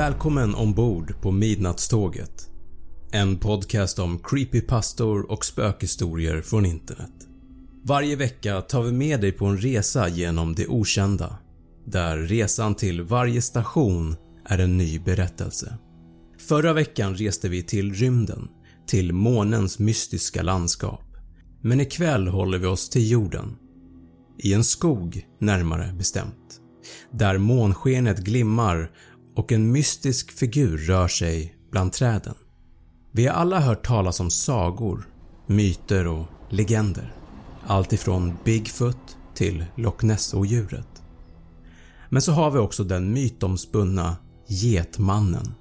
Välkommen ombord på Midnattståget. En podcast om creepypastor och spökhistorier från internet. Varje vecka tar vi med dig på en resa genom det okända, där resan till varje station är en ny berättelse. Förra veckan reste vi till rymden, till månens mystiska landskap. Men ikväll håller vi oss till jorden. I en skog närmare bestämt. Där månskenet glimmar och en mystisk figur rör sig bland träden. Vi har alla hört talas om sagor, myter och legender. Allt ifrån Bigfoot till Loch Ness-odjuret. Men så har vi också den mytomspunna Getmannen.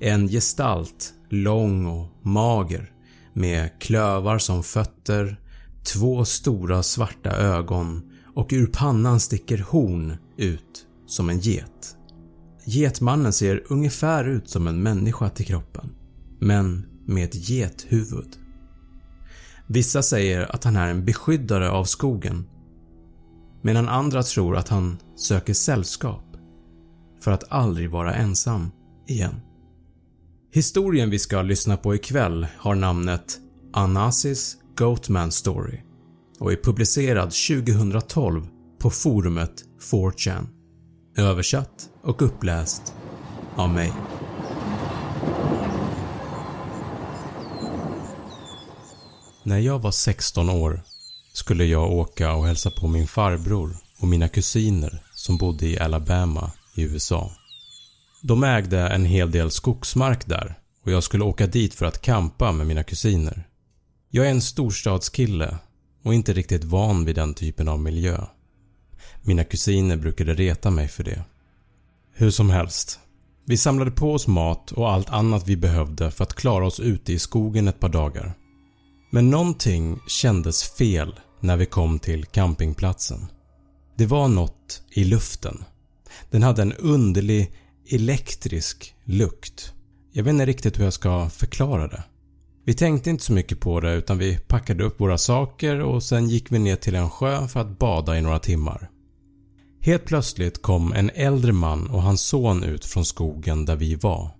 En gestalt, lång och mager med klövar som fötter, två stora svarta ögon och ur pannan sticker horn ut som en get. Getmannen ser ungefär ut som en människa till kroppen, men med ett gethuvud. Vissa säger att han är en beskyddare av skogen medan andra tror att han söker sällskap för att aldrig vara ensam igen. Historien vi ska lyssna på ikväll har namnet Anasis Goatman Story och är publicerad 2012 på forumet 4chan. Översatt och uppläst av mig. När jag var 16 år skulle jag åka och hälsa på min farbror och mina kusiner som bodde i Alabama i USA. De ägde en hel del skogsmark där och jag skulle åka dit för att kampa med mina kusiner. Jag är en storstadskille och inte riktigt van vid den typen av miljö. Mina kusiner brukade reta mig för det. Hur som helst. Vi samlade på oss mat och allt annat vi behövde för att klara oss ute i skogen ett par dagar. Men någonting kändes fel när vi kom till campingplatsen. Det var något i luften. Den hade en underlig elektrisk lukt. Jag vet inte riktigt hur jag ska förklara det. Vi tänkte inte så mycket på det utan vi packade upp våra saker och sen gick vi ner till en sjö för att bada i några timmar. Helt plötsligt kom en äldre man och hans son ut från skogen där vi var.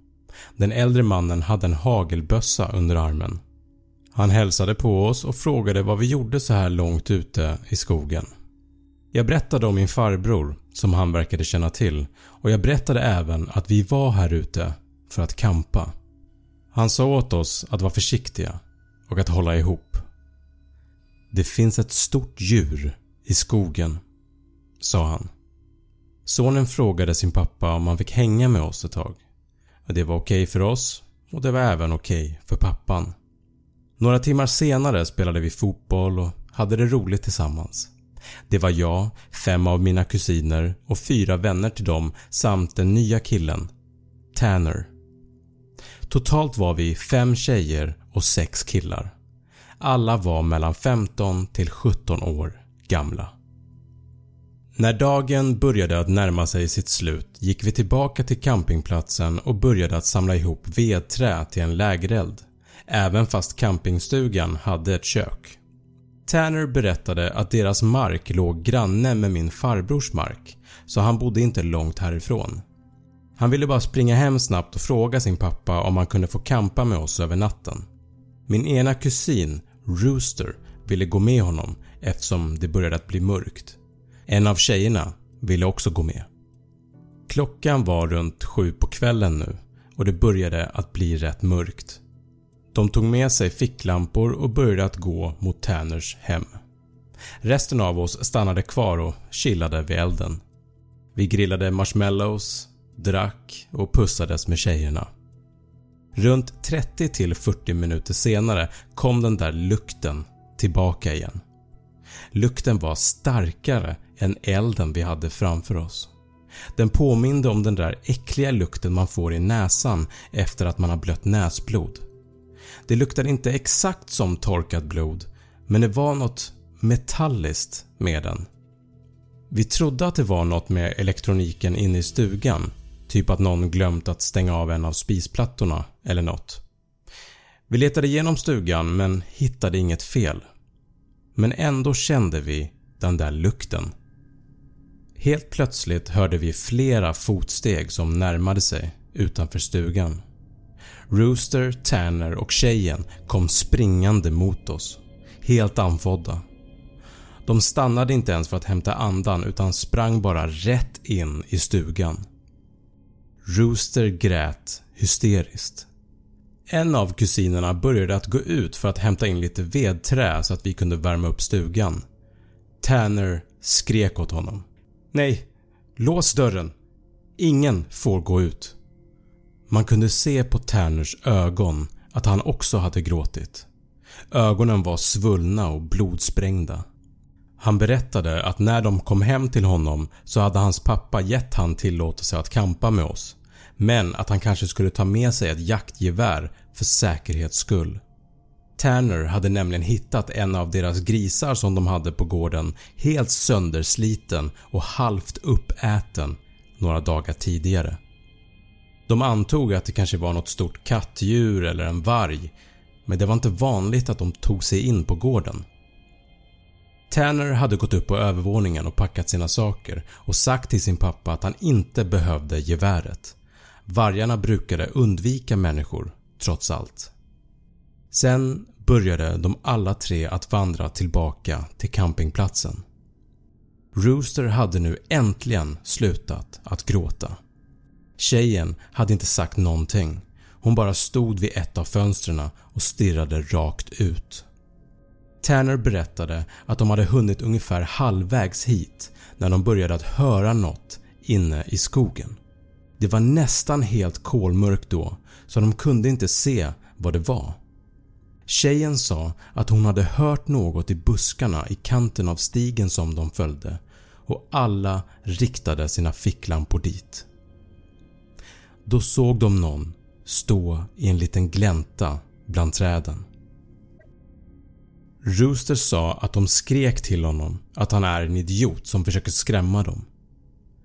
Den äldre mannen hade en hagelbössa under armen. Han hälsade på oss och frågade vad vi gjorde så här långt ute i skogen. Jag berättade om min farbror som han verkade känna till och jag berättade även att vi var här ute för att kampa. Han sa åt oss att vara försiktiga och att hålla ihop. “Det finns ett stort djur i skogen” sa han. Sonen frågade sin pappa om han fick hänga med oss ett tag. Det var okej för oss och det var även okej för pappan. Några timmar senare spelade vi fotboll och hade det roligt tillsammans. Det var jag, fem av mina kusiner och fyra vänner till dem samt den nya killen, Tanner. Totalt var vi fem tjejer och sex killar. Alla var mellan 15 till 17 år gamla. När dagen började att närma sig sitt slut gick vi tillbaka till campingplatsen och började att samla ihop vedträ till en lägereld, även fast campingstugan hade ett kök. Tanner berättade att deras mark låg granne med min farbrors mark så han bodde inte långt härifrån. Han ville bara springa hem snabbt och fråga sin pappa om han kunde få kampa med oss över natten. Min ena kusin, Rooster, ville gå med honom eftersom det började att bli mörkt. En av tjejerna ville också gå med. Klockan var runt sju på kvällen nu och det började att bli rätt mörkt. De tog med sig ficklampor och började att gå mot Tanners hem. Resten av oss stannade kvar och chillade vid elden. Vi grillade marshmallows, drack och pussades med tjejerna. Runt 30-40 minuter senare kom den där lukten tillbaka igen. Lukten var starkare än elden vi hade framför oss. Den påminde om den där äckliga lukten man får i näsan efter att man har blött näsblod. Det luktade inte exakt som torkat blod men det var något metalliskt med den. Vi trodde att det var något med elektroniken inne i stugan, typ att någon glömt att stänga av en av spisplattorna eller något. Vi letade igenom stugan men hittade inget fel. Men ändå kände vi den där lukten. Helt plötsligt hörde vi flera fotsteg som närmade sig utanför stugan. Rooster, Tanner och tjejen kom springande mot oss, helt andfådda. De stannade inte ens för att hämta andan utan sprang bara rätt in i stugan. Rooster grät hysteriskt. En av kusinerna började att gå ut för att hämta in lite vedträ så att vi kunde värma upp stugan. Tanner skrek åt honom. “Nej, lås dörren. Ingen får gå ut.” Man kunde se på Tanners ögon att han också hade gråtit. Ögonen var svullna och blodsprängda. Han berättade att när de kom hem till honom så hade hans pappa gett han tillåtelse att kampa med oss men att han kanske skulle ta med sig ett jaktgevär för säkerhets skull. Tanner hade nämligen hittat en av deras grisar som de hade på gården helt söndersliten och halvt uppäten några dagar tidigare. De antog att det kanske var något stort kattdjur eller en varg men det var inte vanligt att de tog sig in på gården. Tanner hade gått upp på övervåningen och packat sina saker och sagt till sin pappa att han inte behövde geväret. Vargarna brukade undvika människor trots allt. Sen började de alla tre att vandra tillbaka till campingplatsen. Rooster hade nu äntligen slutat att gråta. Tjejen hade inte sagt någonting. Hon bara stod vid ett av fönstren och stirrade rakt ut. Tanner berättade att de hade hunnit ungefär halvvägs hit när de började att höra något inne i skogen. Det var nästan helt kolmörkt då så de kunde inte se vad det var. Tjejen sa att hon hade hört något i buskarna i kanten av stigen som de följde och alla riktade sina ficklampor dit. Då såg de någon stå i en liten glänta bland träden. Rooster sa att de skrek till honom att han är en idiot som försöker skrämma dem.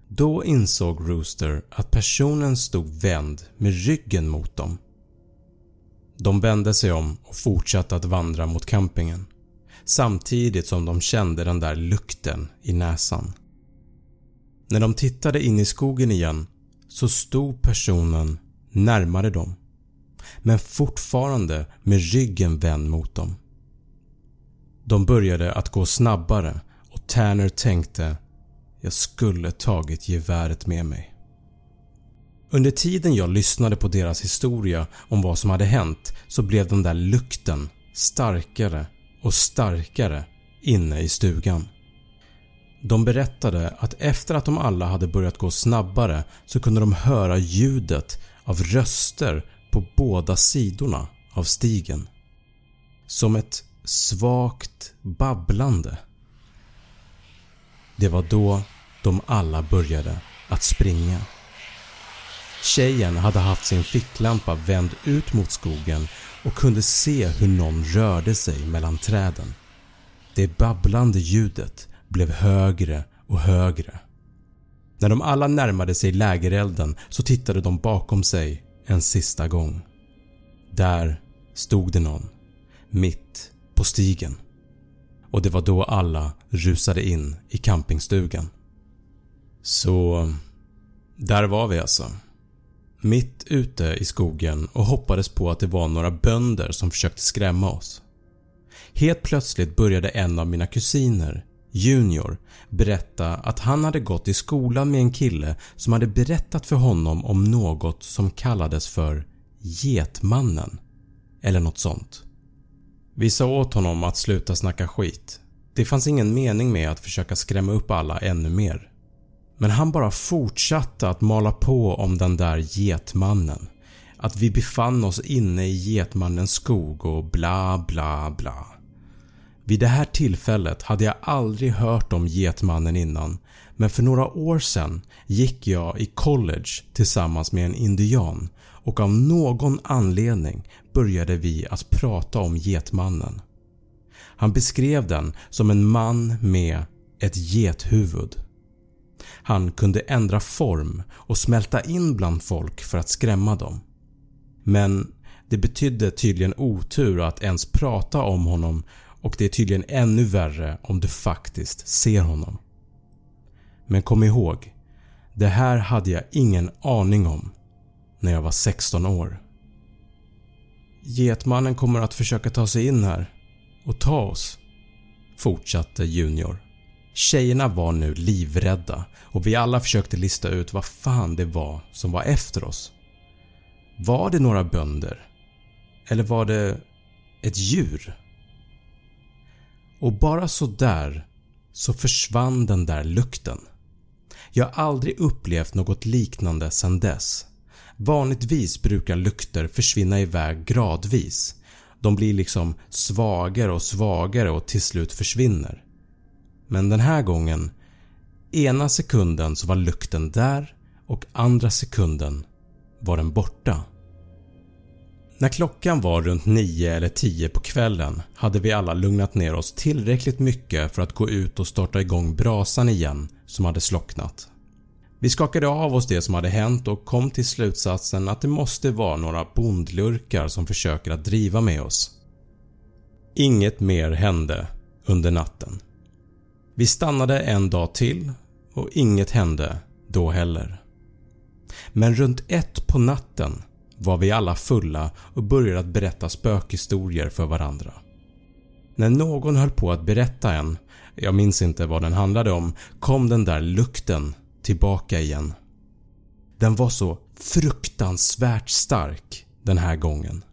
Då insåg Rooster att personen stod vänd med ryggen mot dem. De vände sig om och fortsatte att vandra mot campingen samtidigt som de kände den där lukten i näsan. När de tittade in i skogen igen så stod personen närmare dem men fortfarande med ryggen vänd mot dem. De började att gå snabbare och Tanner tänkte “Jag skulle tagit geväret med mig”. Under tiden jag lyssnade på deras historia om vad som hade hänt så blev den där lukten starkare och starkare inne i stugan. De berättade att efter att de alla hade börjat gå snabbare så kunde de höra ljudet av röster på båda sidorna av stigen. Som ett svagt babblande. Det var då de alla började att springa. Tjejen hade haft sin ficklampa vänd ut mot skogen och kunde se hur någon rörde sig mellan träden. Det babblande ljudet blev högre och högre. När de alla närmade sig lägerelden så tittade de bakom sig en sista gång. Där stod det någon, mitt på stigen. Och det var då alla rusade in i campingstugan. Så där var vi alltså. Mitt ute i skogen och hoppades på att det var några bönder som försökte skrämma oss. Helt plötsligt började en av mina kusiner, Junior, berätta att han hade gått i skolan med en kille som hade berättat för honom om något som kallades för Getmannen eller något sånt. Vi sa åt honom att sluta snacka skit. Det fanns ingen mening med att försöka skrämma upp alla ännu mer. Men han bara fortsatte att mala på om den där Getmannen. Att vi befann oss inne i Getmannens skog och bla bla bla. Vid det här tillfället hade jag aldrig hört om Getmannen innan men för några år sedan gick jag i college tillsammans med en indian och av någon anledning började vi att prata om Getmannen. Han beskrev den som en man med ett gethuvud. Han kunde ändra form och smälta in bland folk för att skrämma dem. Men det betydde tydligen otur att ens prata om honom och det är tydligen ännu värre om du faktiskt ser honom. Men kom ihåg, det här hade jag ingen aning om när jag var 16 år. Getmannen kommer att försöka ta sig in här och ta oss, fortsatte Junior. Tjejerna var nu livrädda och vi alla försökte lista ut vad fan det var som var efter oss. Var det några bönder? Eller var det ett djur? Och bara så där så försvann den där lukten. Jag har aldrig upplevt något liknande sedan dess. Vanligtvis brukar lukter försvinna iväg gradvis. De blir liksom svagare och svagare och till slut försvinner. Men den här gången, ena sekunden så var lukten där och andra sekunden var den borta. När klockan var runt 9 eller 10 på kvällen hade vi alla lugnat ner oss tillräckligt mycket för att gå ut och starta igång brasan igen som hade slocknat. Vi skakade av oss det som hade hänt och kom till slutsatsen att det måste vara några bondlurkar som försöker att driva med oss. Inget mer hände under natten. Vi stannade en dag till och inget hände då heller. Men runt ett på natten var vi alla fulla och började att berätta spökhistorier för varandra. När någon höll på att berätta en, jag minns inte vad den handlade om, kom den där lukten tillbaka igen. Den var så fruktansvärt stark den här gången.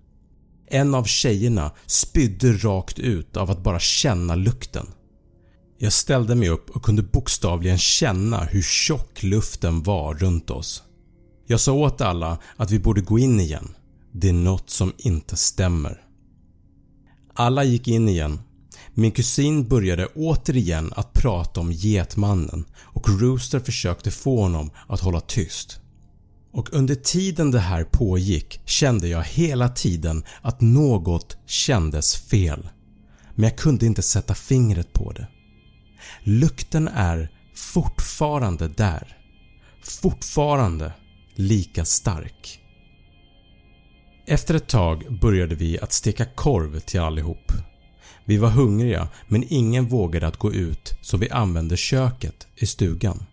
En av tjejerna spydde rakt ut av att bara känna lukten. Jag ställde mig upp och kunde bokstavligen känna hur tjock luften var runt oss. Jag sa åt alla att vi borde gå in igen. Det är något som inte stämmer. Alla gick in igen. Min kusin började återigen att prata om Getmannen och Rooster försökte få honom att hålla tyst. Och under tiden det här pågick kände jag hela tiden att något kändes fel. Men jag kunde inte sätta fingret på det. Lukten är fortfarande där. Fortfarande lika stark. Efter ett tag började vi att steka korv till allihop. Vi var hungriga men ingen vågade att gå ut så vi använde köket i stugan.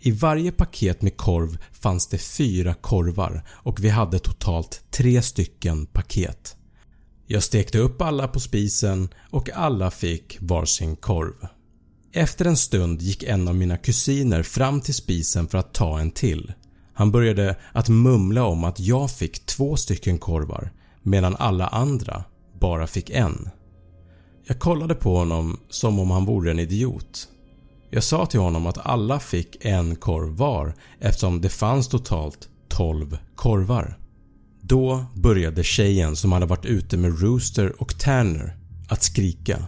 I varje paket med korv fanns det fyra korvar och vi hade totalt tre stycken paket. Jag stekte upp alla på spisen och alla fick varsin korv. Efter en stund gick en av mina kusiner fram till spisen för att ta en till. Han började att mumla om att jag fick två stycken korvar medan alla andra bara fick en. Jag kollade på honom som om han vore en idiot. Jag sa till honom att alla fick en korv var eftersom det fanns totalt 12 korvar. Då började tjejen som hade varit ute med Rooster och Tanner att skrika.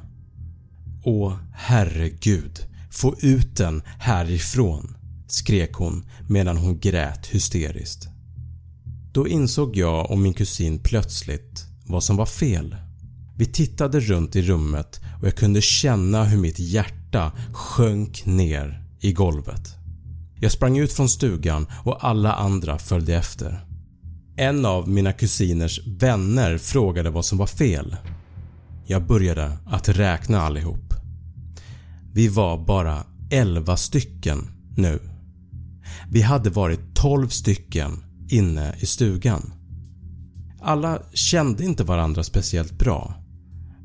Åh herregud, få ut den härifrån skrek hon medan hon grät hysteriskt. Då insåg jag och min kusin plötsligt vad som var fel. Vi tittade runt i rummet och jag kunde känna hur mitt hjärta sjönk ner i golvet. Jag sprang ut från stugan och alla andra följde efter. En av mina kusiners vänner frågade vad som var fel. Jag började att räkna allihop. Vi var bara 11 stycken nu. Vi hade varit 12 stycken inne i stugan. Alla kände inte varandra speciellt bra.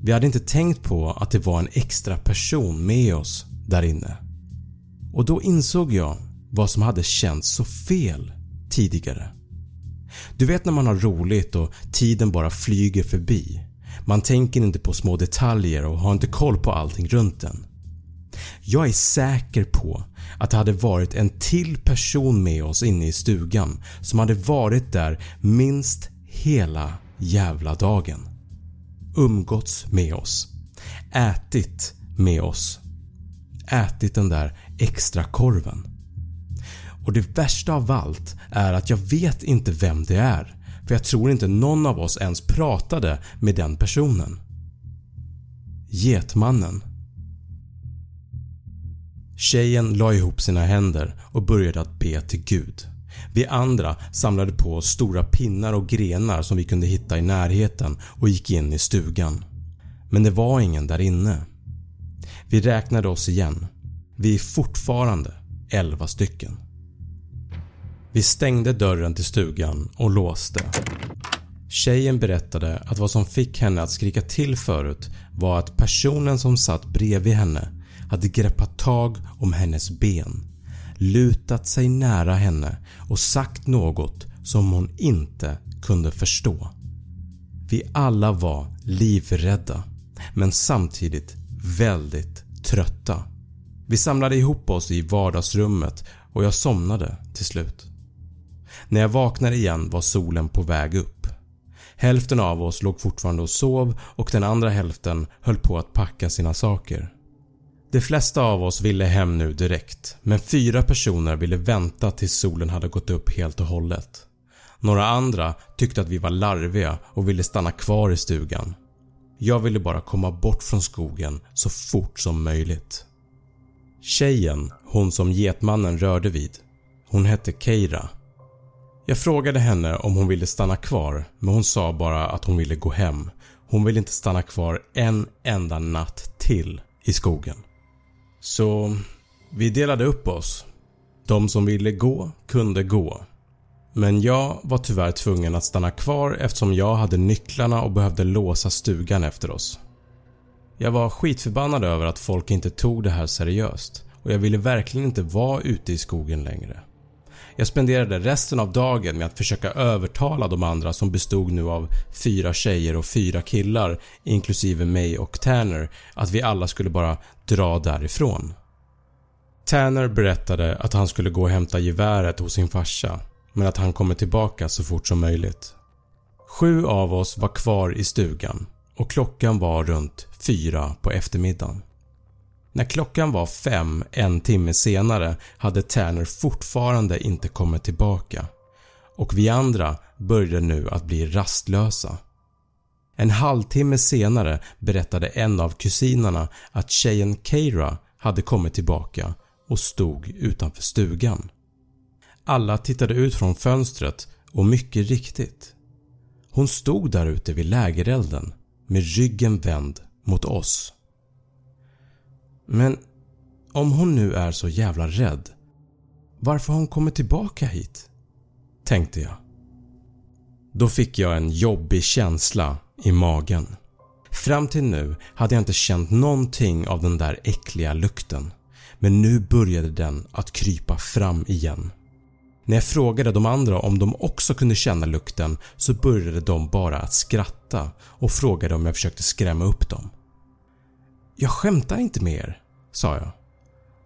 Vi hade inte tänkt på att det var en extra person med oss där inne. Och då insåg jag vad som hade känts så fel tidigare. Du vet när man har roligt och tiden bara flyger förbi. Man tänker inte på små detaljer och har inte koll på allting runt en. Jag är säker på att det hade varit en till person med oss inne i stugan som hade varit där minst hela jävla dagen. Umgåtts med oss. Ätit med oss. Ätit den där extra korven. Och det värsta av allt är att jag vet inte vem det är för jag tror inte någon av oss ens pratade med den personen. Getmannen Tjejen la ihop sina händer och började att be till Gud. Vi andra samlade på oss stora pinnar och grenar som vi kunde hitta i närheten och gick in i stugan. Men det var ingen där inne. Vi räknade oss igen. Vi är fortfarande 11 stycken. Vi stängde dörren till stugan och låste. Tjejen berättade att vad som fick henne att skrika till förut var att personen som satt bredvid henne hade greppat tag om hennes ben, lutat sig nära henne och sagt något som hon inte kunde förstå. Vi alla var livrädda men samtidigt väldigt trötta. Vi samlade ihop oss i vardagsrummet och jag somnade till slut. När jag vaknade igen var solen på väg upp. Hälften av oss låg fortfarande och sov och den andra hälften höll på att packa sina saker. De flesta av oss ville hem nu direkt men fyra personer ville vänta tills solen hade gått upp helt och hållet. Några andra tyckte att vi var larviga och ville stanna kvar i stugan. Jag ville bara komma bort från skogen så fort som möjligt. Tjejen, hon som getmannen rörde vid, hon hette Keira. Jag frågade henne om hon ville stanna kvar men hon sa bara att hon ville gå hem. Hon ville inte stanna kvar en enda natt till i skogen. Så vi delade upp oss. De som ville gå kunde gå. Men jag var tyvärr tvungen att stanna kvar eftersom jag hade nycklarna och behövde låsa stugan efter oss. Jag var skitförbannad över att folk inte tog det här seriöst och jag ville verkligen inte vara ute i skogen längre. Jag spenderade resten av dagen med att försöka övertala de andra som bestod nu av fyra tjejer och fyra killar inklusive mig och Tanner att vi alla skulle bara dra därifrån. Tanner berättade att han skulle gå och hämta geväret hos sin farsa men att han kommer tillbaka så fort som möjligt. Sju av oss var kvar i stugan och klockan var runt fyra på eftermiddagen. När klockan var fem en timme senare hade Tanner fortfarande inte kommit tillbaka och vi andra började nu att bli rastlösa. En halvtimme senare berättade en av kusinerna att tjejen Keira hade kommit tillbaka och stod utanför stugan. Alla tittade ut från fönstret och mycket riktigt. Hon stod där ute vid lägerelden med ryggen vänd mot oss. Men om hon nu är så jävla rädd, varför har hon kommit tillbaka hit? Tänkte jag. Då fick jag en jobbig känsla i magen. Fram till nu hade jag inte känt någonting av den där äckliga lukten men nu började den att krypa fram igen. När jag frågade de andra om de också kunde känna lukten så började de bara att skratta och frågade om jag försökte skrämma upp dem. “Jag skämtar inte med er” sa jag.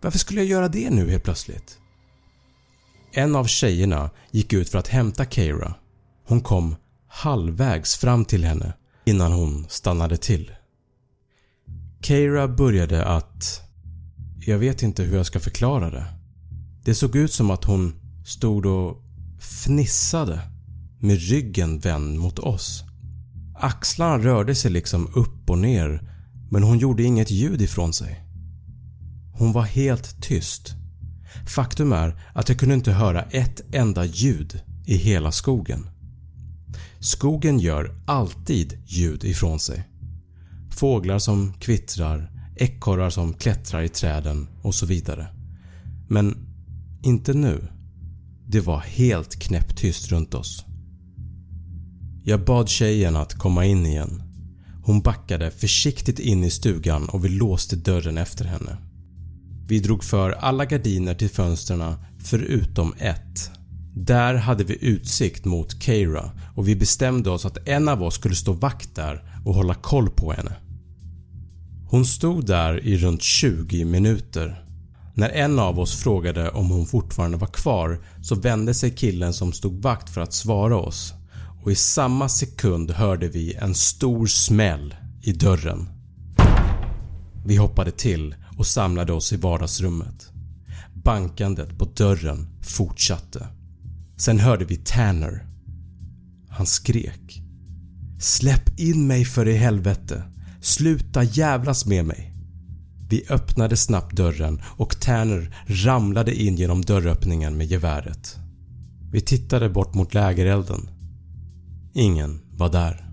“Varför skulle jag göra det nu helt plötsligt?” En av tjejerna gick ut för att hämta Keira. Hon kom halvvägs fram till henne innan hon stannade till. Keira började att... Jag vet inte hur jag ska förklara det. Det såg ut som att hon stod och fnissade med ryggen vänd mot oss. Axlarna rörde sig liksom upp och ner men hon gjorde inget ljud ifrån sig. Hon var helt tyst. Faktum är att jag kunde inte höra ett enda ljud i hela skogen. Skogen gör alltid ljud ifrån sig. Fåglar som kvittrar, ekorrar som klättrar i träden och så vidare. Men inte nu. Det var helt knäpptyst runt oss. Jag bad tjejen att komma in igen. Hon backade försiktigt in i stugan och vi låste dörren efter henne. Vi drog för alla gardiner till fönstren förutom ett. Där hade vi utsikt mot Keira och vi bestämde oss att en av oss skulle stå vakt där och hålla koll på henne. Hon stod där i runt 20 minuter när en av oss frågade om hon fortfarande var kvar så vände sig killen som stod vakt för att svara oss och i samma sekund hörde vi en stor smäll i dörren. Vi hoppade till och samlade oss i vardagsrummet. Bankandet på dörren fortsatte. Sen hörde vi Tanner. Han skrek. “Släpp in mig för i helvete! Sluta jävlas med mig!” Vi öppnade snabbt dörren och Tanner ramlade in genom dörröppningen med geväret. Vi tittade bort mot lägerelden. Ingen var där.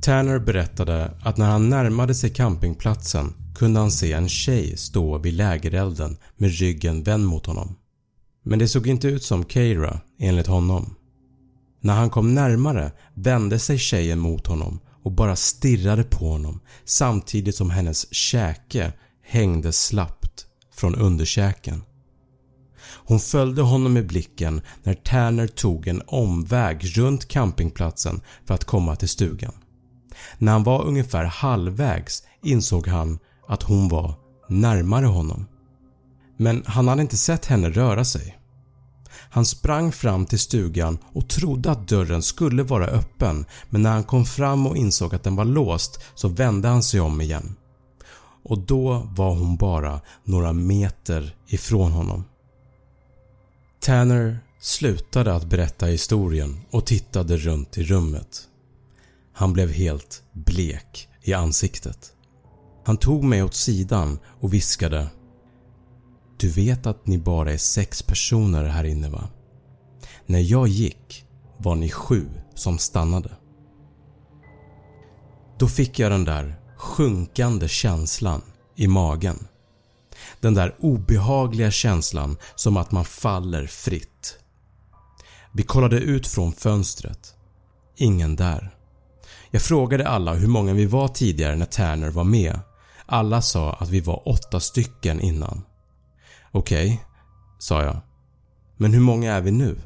Tanner berättade att när han närmade sig campingplatsen kunde han se en tjej stå vid lägerelden med ryggen vänd mot honom. Men det såg inte ut som Keira enligt honom. När han kom närmare vände sig tjejen mot honom och bara stirrade på honom samtidigt som hennes käke hängde slappt från underkäken. Hon följde honom med blicken när Tanner tog en omväg runt campingplatsen för att komma till stugan. När han var ungefär halvvägs insåg han att hon var närmare honom. Men han hade inte sett henne röra sig. Han sprang fram till stugan och trodde att dörren skulle vara öppen men när han kom fram och insåg att den var låst så vände han sig om igen. Och då var hon bara några meter ifrån honom. Tanner slutade att berätta historien och tittade runt i rummet. Han blev helt blek i ansiktet. Han tog mig åt sidan och viskade “Du vet att ni bara är sex personer här inne va? När jag gick var ni sju som stannade.” Då fick jag den där sjunkande känslan i magen. Den där obehagliga känslan som att man faller fritt. Vi kollade ut från fönstret. Ingen där. Jag frågade alla hur många vi var tidigare när Tanner var med. Alla sa att vi var åtta stycken innan. Okej, okay, sa jag. Men hur många är vi nu?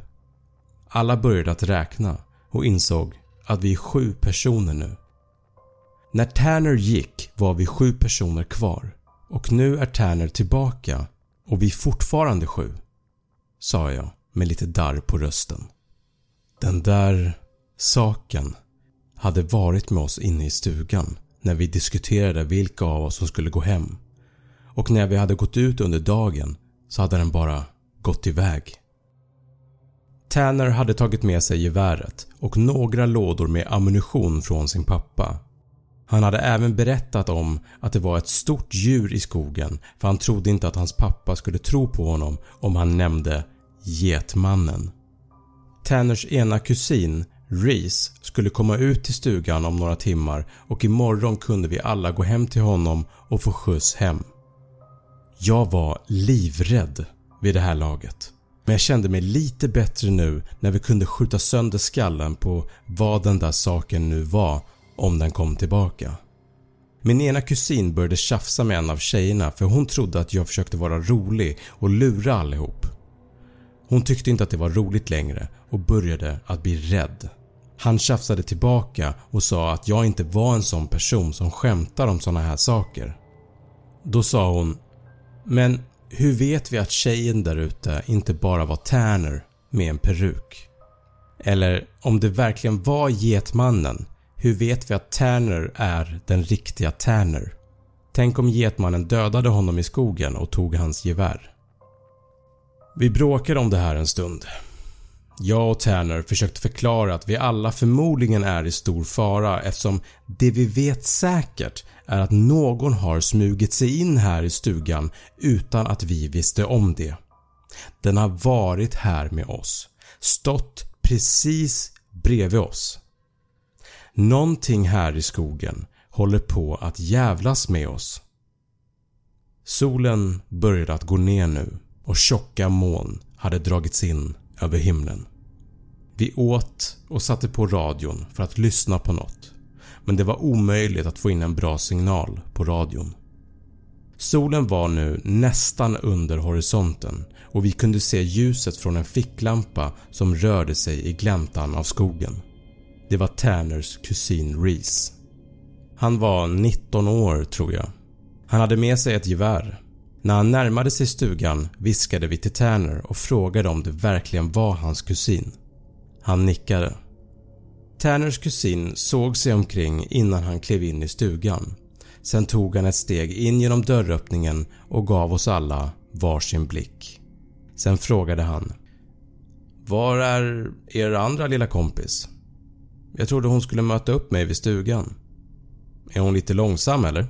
Alla började att räkna och insåg att vi är sju personer nu. När Tanner gick var vi sju personer kvar och nu är Tanner tillbaka och vi är fortfarande sju, sa jag med lite darr på rösten. Den där saken hade varit med oss inne i stugan när vi diskuterade vilka av oss som skulle gå hem och när vi hade gått ut under dagen så hade den bara gått iväg. Tanner hade tagit med sig geväret och några lådor med ammunition från sin pappa. Han hade även berättat om att det var ett stort djur i skogen för han trodde inte att hans pappa skulle tro på honom om han nämnde Getmannen. Tanners ena kusin Reese skulle komma ut till stugan om några timmar och imorgon kunde vi alla gå hem till honom och få skjuts hem. Jag var livrädd vid det här laget men jag kände mig lite bättre nu när vi kunde skjuta sönder skallen på vad den där saken nu var om den kom tillbaka. Min ena kusin började tjafsa med en av tjejerna för hon trodde att jag försökte vara rolig och lura allihop. Hon tyckte inte att det var roligt längre och började att bli rädd. Han tjafsade tillbaka och sa att jag inte var en sån person som skämtar om såna här saker. Då sa hon “Men hur vet vi att tjejen där ute inte bara var Tanner med en peruk? Eller om det verkligen var Getmannen, hur vet vi att Tanner är den riktiga Tanner? Tänk om Getmannen dödade honom i skogen och tog hans gevär? Vi bråkade om det här en stund jag och Tanner försökte förklara att vi alla förmodligen är i stor fara eftersom det vi vet säkert är att någon har smugit sig in här i stugan utan att vi visste om det. Den har varit här med oss, stått precis bredvid oss. Någonting här i skogen håller på att jävlas med oss. Solen började att gå ner nu och tjocka moln hade dragits in över himlen. Vi åt och satte på radion för att lyssna på något men det var omöjligt att få in en bra signal på radion. Solen var nu nästan under horisonten och vi kunde se ljuset från en ficklampa som rörde sig i gläntan av skogen. Det var Tanners kusin Reese. Han var 19 år tror jag. Han hade med sig ett gevär när han närmade sig stugan viskade vi till Tanner och frågade om det verkligen var hans kusin. Han nickade. Tanners kusin såg sig omkring innan han klev in i stugan. Sen tog han ett steg in genom dörröppningen och gav oss alla varsin blick. Sen frågade han “Var är er andra lilla kompis? Jag trodde hon skulle möta upp mig vid stugan. Är hon lite långsam eller?”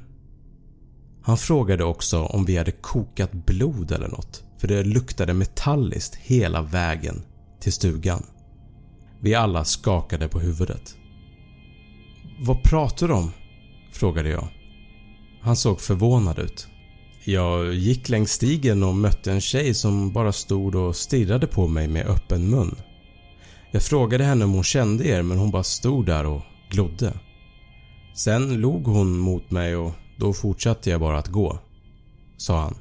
Han frågade också om vi hade kokat blod eller något för det luktade metalliskt hela vägen till stugan. Vi alla skakade på huvudet. “Vad pratar du om?” frågade jag. Han såg förvånad ut. Jag gick längs stigen och mötte en tjej som bara stod och stirrade på mig med öppen mun. Jag frågade henne om hon kände er men hon bara stod där och glodde. Sen log hon mot mig och då fortsatte jag bara att gå, sa han.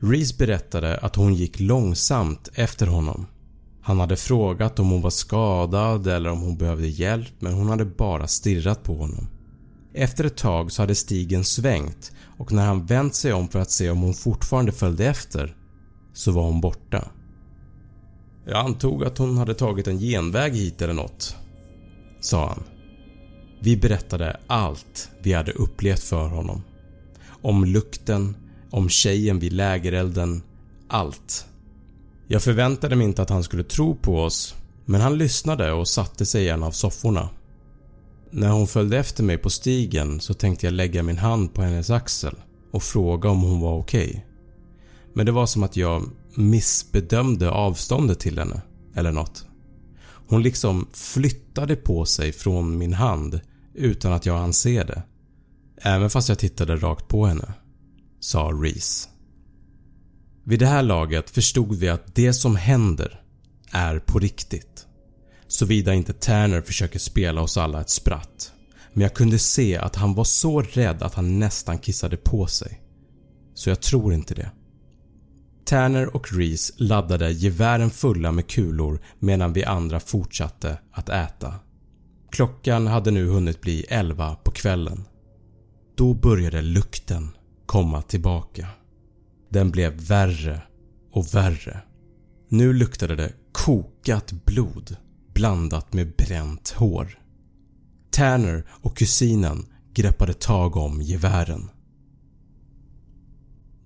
Reese berättade att hon gick långsamt efter honom. Han hade frågat om hon var skadad eller om hon behövde hjälp men hon hade bara stirrat på honom. Efter ett tag så hade stigen svängt och när han vänt sig om för att se om hon fortfarande följde efter så var hon borta. Jag antog att hon hade tagit en genväg hit eller något, sa han. Vi berättade allt vi hade upplevt för honom. Om lukten, om tjejen vid lägerelden, allt. Jag förväntade mig inte att han skulle tro på oss men han lyssnade och satte sig i en av sofforna. När hon följde efter mig på stigen så tänkte jag lägga min hand på hennes axel och fråga om hon var okej. Okay. Men det var som att jag missbedömde avståndet till henne eller något. Hon liksom flyttade på sig från min hand utan att jag anser det. Även fast jag tittade rakt på henne, sa Reese. Vid det här laget förstod vi att det som händer är på riktigt. Såvida inte Tanner försöker spela oss alla ett spratt. Men jag kunde se att han var så rädd att han nästan kissade på sig. Så jag tror inte det. Tanner och Reese laddade gevären fulla med kulor medan vi andra fortsatte att äta. Klockan hade nu hunnit bli 11 på kvällen. Då började lukten komma tillbaka. Den blev värre och värre. Nu luktade det kokat blod blandat med bränt hår. Tanner och kusinen greppade tag om gevären.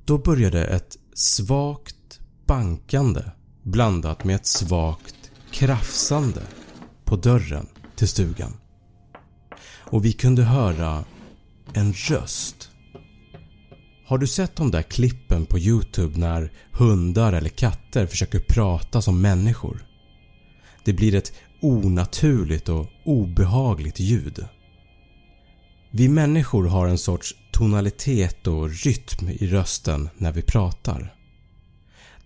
Då började ett svagt bankande blandat med ett svagt krafsande på dörren till stugan. Och vi kunde höra en röst. Har du sett de där klippen på youtube när hundar eller katter försöker prata som människor? Det blir ett onaturligt och obehagligt ljud. Vi människor har en sorts tonalitet och rytm i rösten när vi pratar.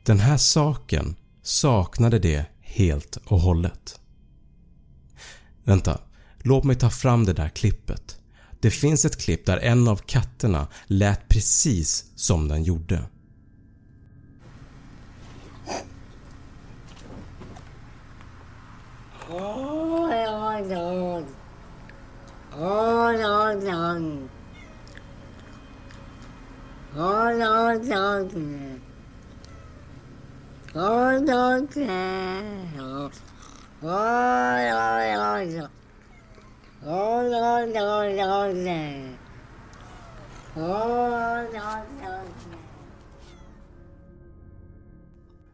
Den här saken saknade det helt och hållet. Vänta, låt mig ta fram det där klippet. Det finns ett klipp där en av katterna lät precis som den gjorde.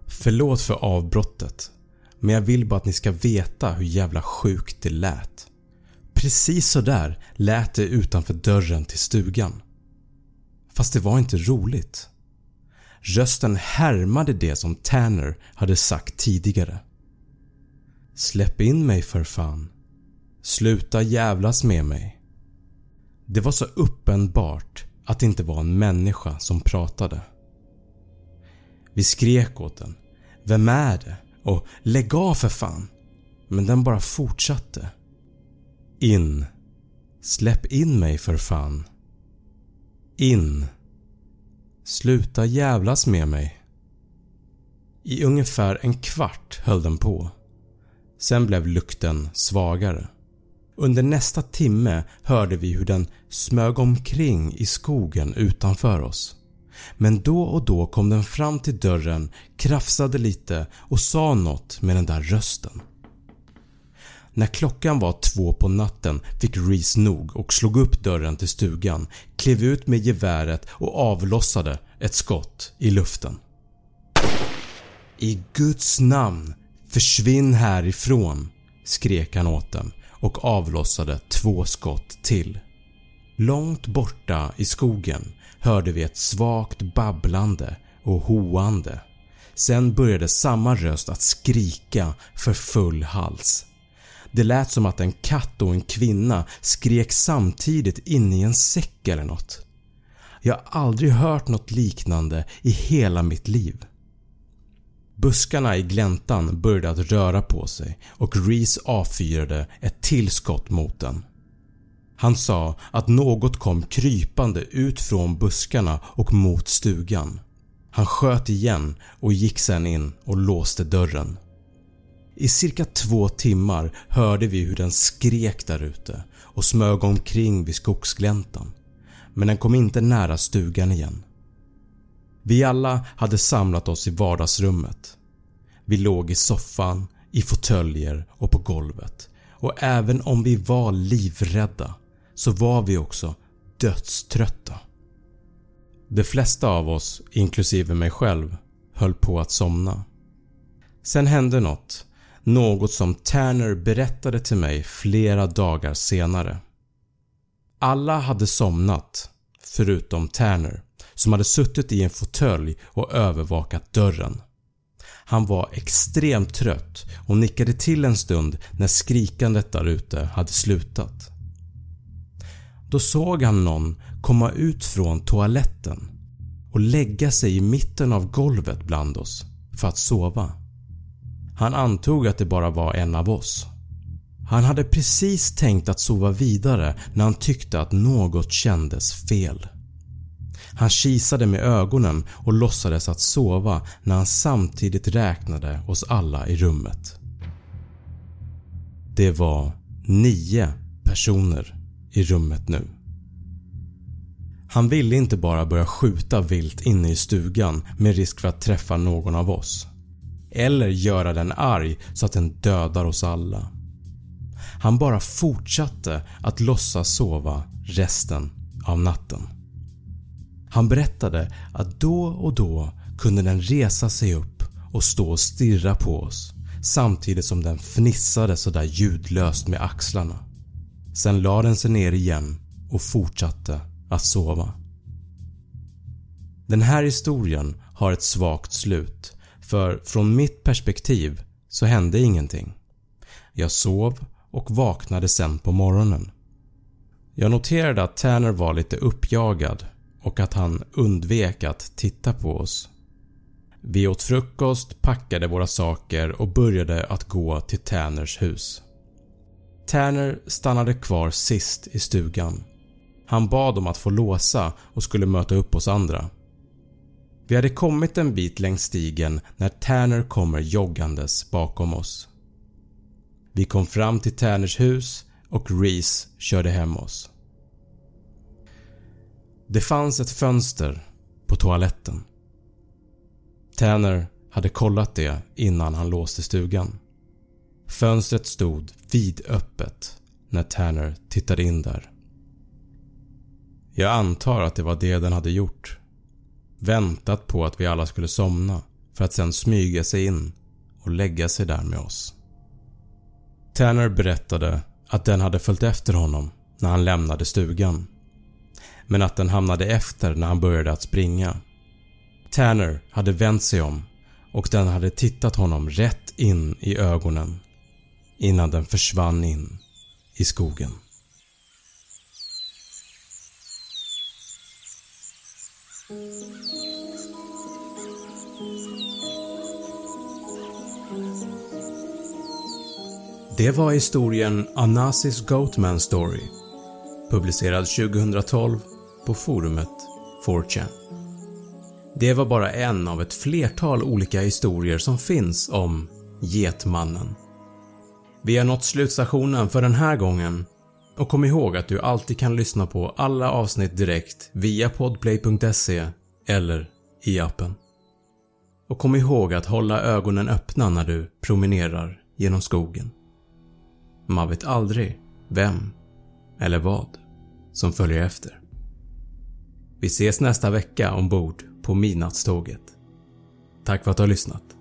Förlåt för avbrottet men jag vill bara att ni ska veta hur jävla sjukt det lät. Precis så där lät det utanför dörren till stugan. Fast det var inte roligt. Rösten härmade det som Tanner hade sagt tidigare. “Släpp in mig för fan. Sluta jävlas med mig.” Det var så uppenbart att det inte var en människa som pratade. Vi skrek åt den. “Vem är det?” och “Lägg av för fan” men den bara fortsatte. In. Släpp in mig för fan. In. Sluta jävlas med mig. I ungefär en kvart höll den på. Sen blev lukten svagare. Under nästa timme hörde vi hur den smög omkring i skogen utanför oss. Men då och då kom den fram till dörren, krafsade lite och sa något med den där rösten. När klockan var två på natten fick Reese nog och slog upp dörren till stugan, klev ut med geväret och avlossade ett skott i luften. “I Guds namn, försvinn härifrån” skrek han åt dem och avlossade två skott till. Långt borta i skogen hörde vi ett svagt babblande och hoande. Sen började samma röst att skrika för full hals. Det lät som att en katt och en kvinna skrek samtidigt inne i en säck eller något. Jag har aldrig hört något liknande i hela mitt liv. Buskarna i gläntan började att röra på sig och Reese avfyrade ett till skott mot den. Han sa att något kom krypande ut från buskarna och mot stugan. Han sköt igen och gick sen in och låste dörren. I cirka två timmar hörde vi hur den skrek där ute och smög omkring vid skogsgläntan men den kom inte nära stugan igen. Vi alla hade samlat oss i vardagsrummet. Vi låg i soffan, i fåtöljer och på golvet och även om vi var livrädda så var vi också dödströtta. De flesta av oss, inklusive mig själv, höll på att somna. Sen hände något, något som Tanner berättade till mig flera dagar senare. Alla hade somnat förutom Tanner som hade suttit i en fåtölj och övervakat dörren. Han var extremt trött och nickade till en stund när skrikandet där ute hade slutat. Då såg han någon komma ut från toaletten och lägga sig i mitten av golvet bland oss för att sova. Han antog att det bara var en av oss. Han hade precis tänkt att sova vidare när han tyckte att något kändes fel. Han kisade med ögonen och låtsades att sova när han samtidigt räknade oss alla i rummet. Det var nio personer i rummet nu. Han ville inte bara börja skjuta vilt inne i stugan med risk för att träffa någon av oss. Eller göra den arg så att den dödar oss alla. Han bara fortsatte att låtsas sova resten av natten. Han berättade att då och då kunde den resa sig upp och stå och stirra på oss samtidigt som den fnissade sådär ljudlöst med axlarna. Sen la den sig ner igen och fortsatte att sova. Den här historien har ett svagt slut för från mitt perspektiv så hände ingenting. Jag sov och vaknade sen på morgonen. Jag noterade att Tanner var lite uppjagad och att han undvek att titta på oss. Vi åt frukost, packade våra saker och började att gå till Tanners hus. Tanner stannade kvar sist i stugan. Han bad om att få låsa och skulle möta upp oss andra. Vi hade kommit en bit längs stigen när Tanner kommer joggandes bakom oss. Vi kom fram till Tanners hus och Reese körde hem oss. Det fanns ett fönster på toaletten. Tanner hade kollat det innan han låste stugan. Fönstret stod vidöppet när Tanner tittade in där. Jag antar att det var det den hade gjort. Väntat på att vi alla skulle somna för att sen smyga sig in och lägga sig där med oss. Tanner berättade att den hade följt efter honom när han lämnade stugan men att den hamnade efter när han började att springa. Tanner hade vänt sig om och den hade tittat honom rätt in i ögonen innan den försvann in i skogen. Det var historien Anasis Goatman Story publicerad 2012 på forumet 4chan. Det var bara en av ett flertal olika historier som finns om Getmannen. Vi har nått slutstationen för den här gången och kom ihåg att du alltid kan lyssna på alla avsnitt direkt via podplay.se eller i appen. Och kom ihåg att hålla ögonen öppna när du promenerar genom skogen. Man vet aldrig vem eller vad som följer efter. Vi ses nästa vecka ombord på midnattståget. Tack för att du har lyssnat.